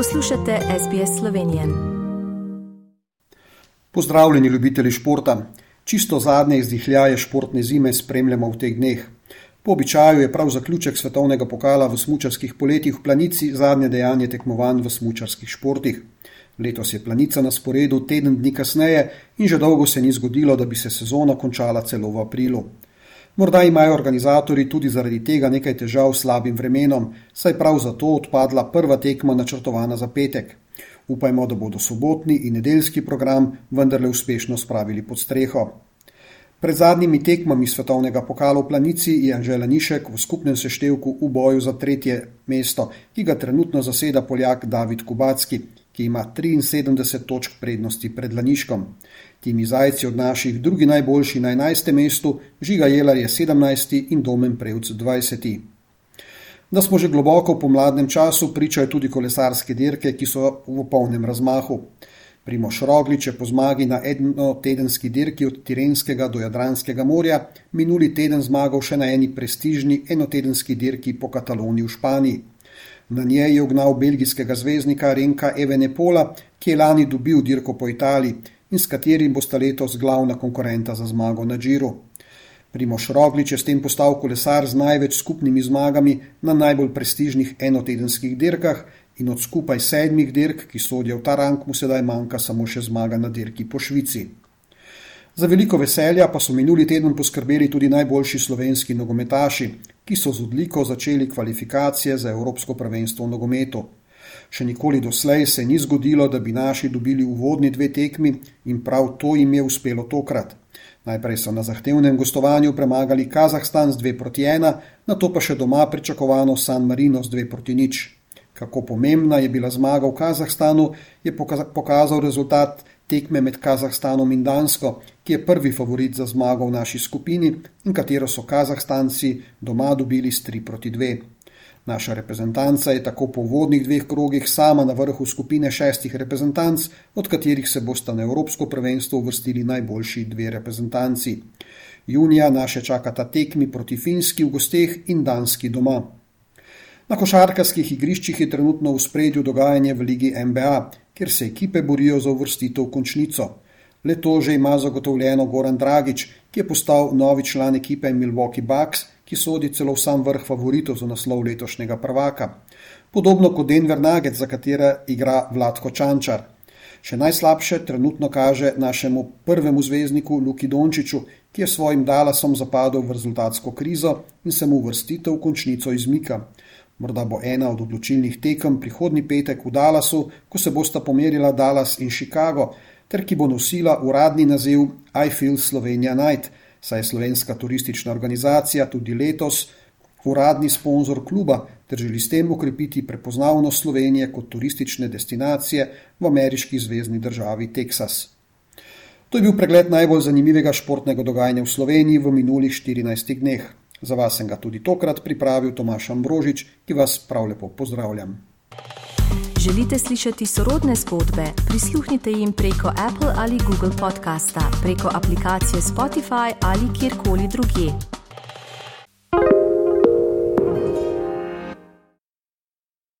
Poslušate SBS Slovenije. Pozdravljeni, ljubitelji športa. Čisto zadnje izdihljaje športne zime spremljamo v teh dneh. Po običaju je prav zaključek svetovnega pokala v smučarskih poletjih v planici zadnje dejanje tekmovanj v smučarskih športih. Letos je planica na sporedu teden dni kasneje in že dolgo se ni zgodilo, da bi se sezona končala celo v aprilu. Morda imajo organizatori tudi zaradi tega nekaj težav s slabim vremenom, saj prav zato odpadla prva tekma načrtovana za petek. Upajmo, da bodo sobotni in nedeljski program vendarle uspešno spravili pod streho. Pred zadnjimi tekmami svetovnega pokala v planici je Anžela Nišek v skupnem seštevku v boju za tretje mesto, ki ga trenutno zaseda Poljak David Kubacki, ki ima 73 točk prednosti pred Laniškom. Timi Zajci od naših drugi najboljši na 11. mestu, Žiga Jelar je 17. in Domen Prevc 20. Da smo že globoko v pomladnem času, pričajo tudi kolesarske dirke, ki so v polnem razmahu. Primoš Roglič je po zmagi na enotedenski dirki od Tirenskega do Jadranskega morja minuli teden zmagal še na eni prestižni enotedenski dirki po Kataloniji v Španiji. Na njej je ugnal belgijskega zvezdnika Renka Evenepola, ki je lani dobil dirko po Italiji in s katerim bosta letos glavna konkurenta za zmago na Džiru. Primoš Roglič je s tem postal kolesar z največ skupnimi zmagami na najbolj prestižnih enotedenskih dirkah in od skupaj sedmih dirk, ki sodijo v ta rang, mu sedaj manjka samo še zmaga na dirki po Švici. Za veliko veselja pa so minuli teden poskrbeli tudi najboljši slovenski nogometaši, ki so z odliko začeli kvalifikacije za Evropsko prvenstvo v nogometu. Še nikoli doslej se ni zgodilo, da bi naši dobili uvodni dve tekmi in prav to jim je uspelo tokrat. Najprej so na zahtevnem gostovanju premagali Kazahstan z 2 proti 1, na to pa še doma pričakovano San Marino z 2 proti 0. Kako pomembna je bila zmaga v Kazahstanu, je pokazal rezultat tekme med Kazahstanom in Dansko, ki je prvi favorit za zmago v naši skupini in katero so Kazahstanci doma dobili s 3 proti 2. Naša reprezentanca je tako po vodnih dveh krogih sama na vrhu skupine šestih reprezentanc, od katerih se bosta na Evropsko prvenstvo uvrstili najboljši dve reprezentanci. Junija naše čakata tekmi proti Finski v gosteh in Danski doma. Na košarkarskih igriščih je trenutno v spredju dogajanje v ligi NBA, kjer se ekipe borijo za uvrstitev v končnico. Le to že ima zagotovljeno Goran Dragič, ki je postal novi član ekipe Milwaukee Bucks ki sodi celo v sam vrh favoritov za naslov letošnjega prvaka. Podobno kot Denver Nugget, za katera igra Vladko Čančar. Še najslabše trenutno kaže našemu prvemu zvezdniku Luki Dončiću, ki je svojim Dallasom zapadel v rezultatsko krizo in se mu vrstitev v končnico izmika. Morda bo ena od odločilnih tekem prihodnji petek v Dallasu, ko se bosta pomerila Dallas in Chicago, ter ki bo nosila uradni naziv I Feel Slovenia Night, saj je slovenska turistična organizacija tudi letos uradni sponzor kluba ter želi s tem ukrepiti prepoznavnost Slovenije kot turistične destinacije v ameriški zvezdni državi Teksas. To je bil pregled najbolj zanimivega športnega dogajanja v Sloveniji v minulih 14 dneh. Za vas sem ga tudi tokrat pripravil Tomaš Ambrožič, ki vas prav lepo pozdravljam. Želite slišati sorodne zgodbe? Prisluhnite jim preko Apple ali Google podcasta, preko aplikacije Spotify ali kjerkoli drugje.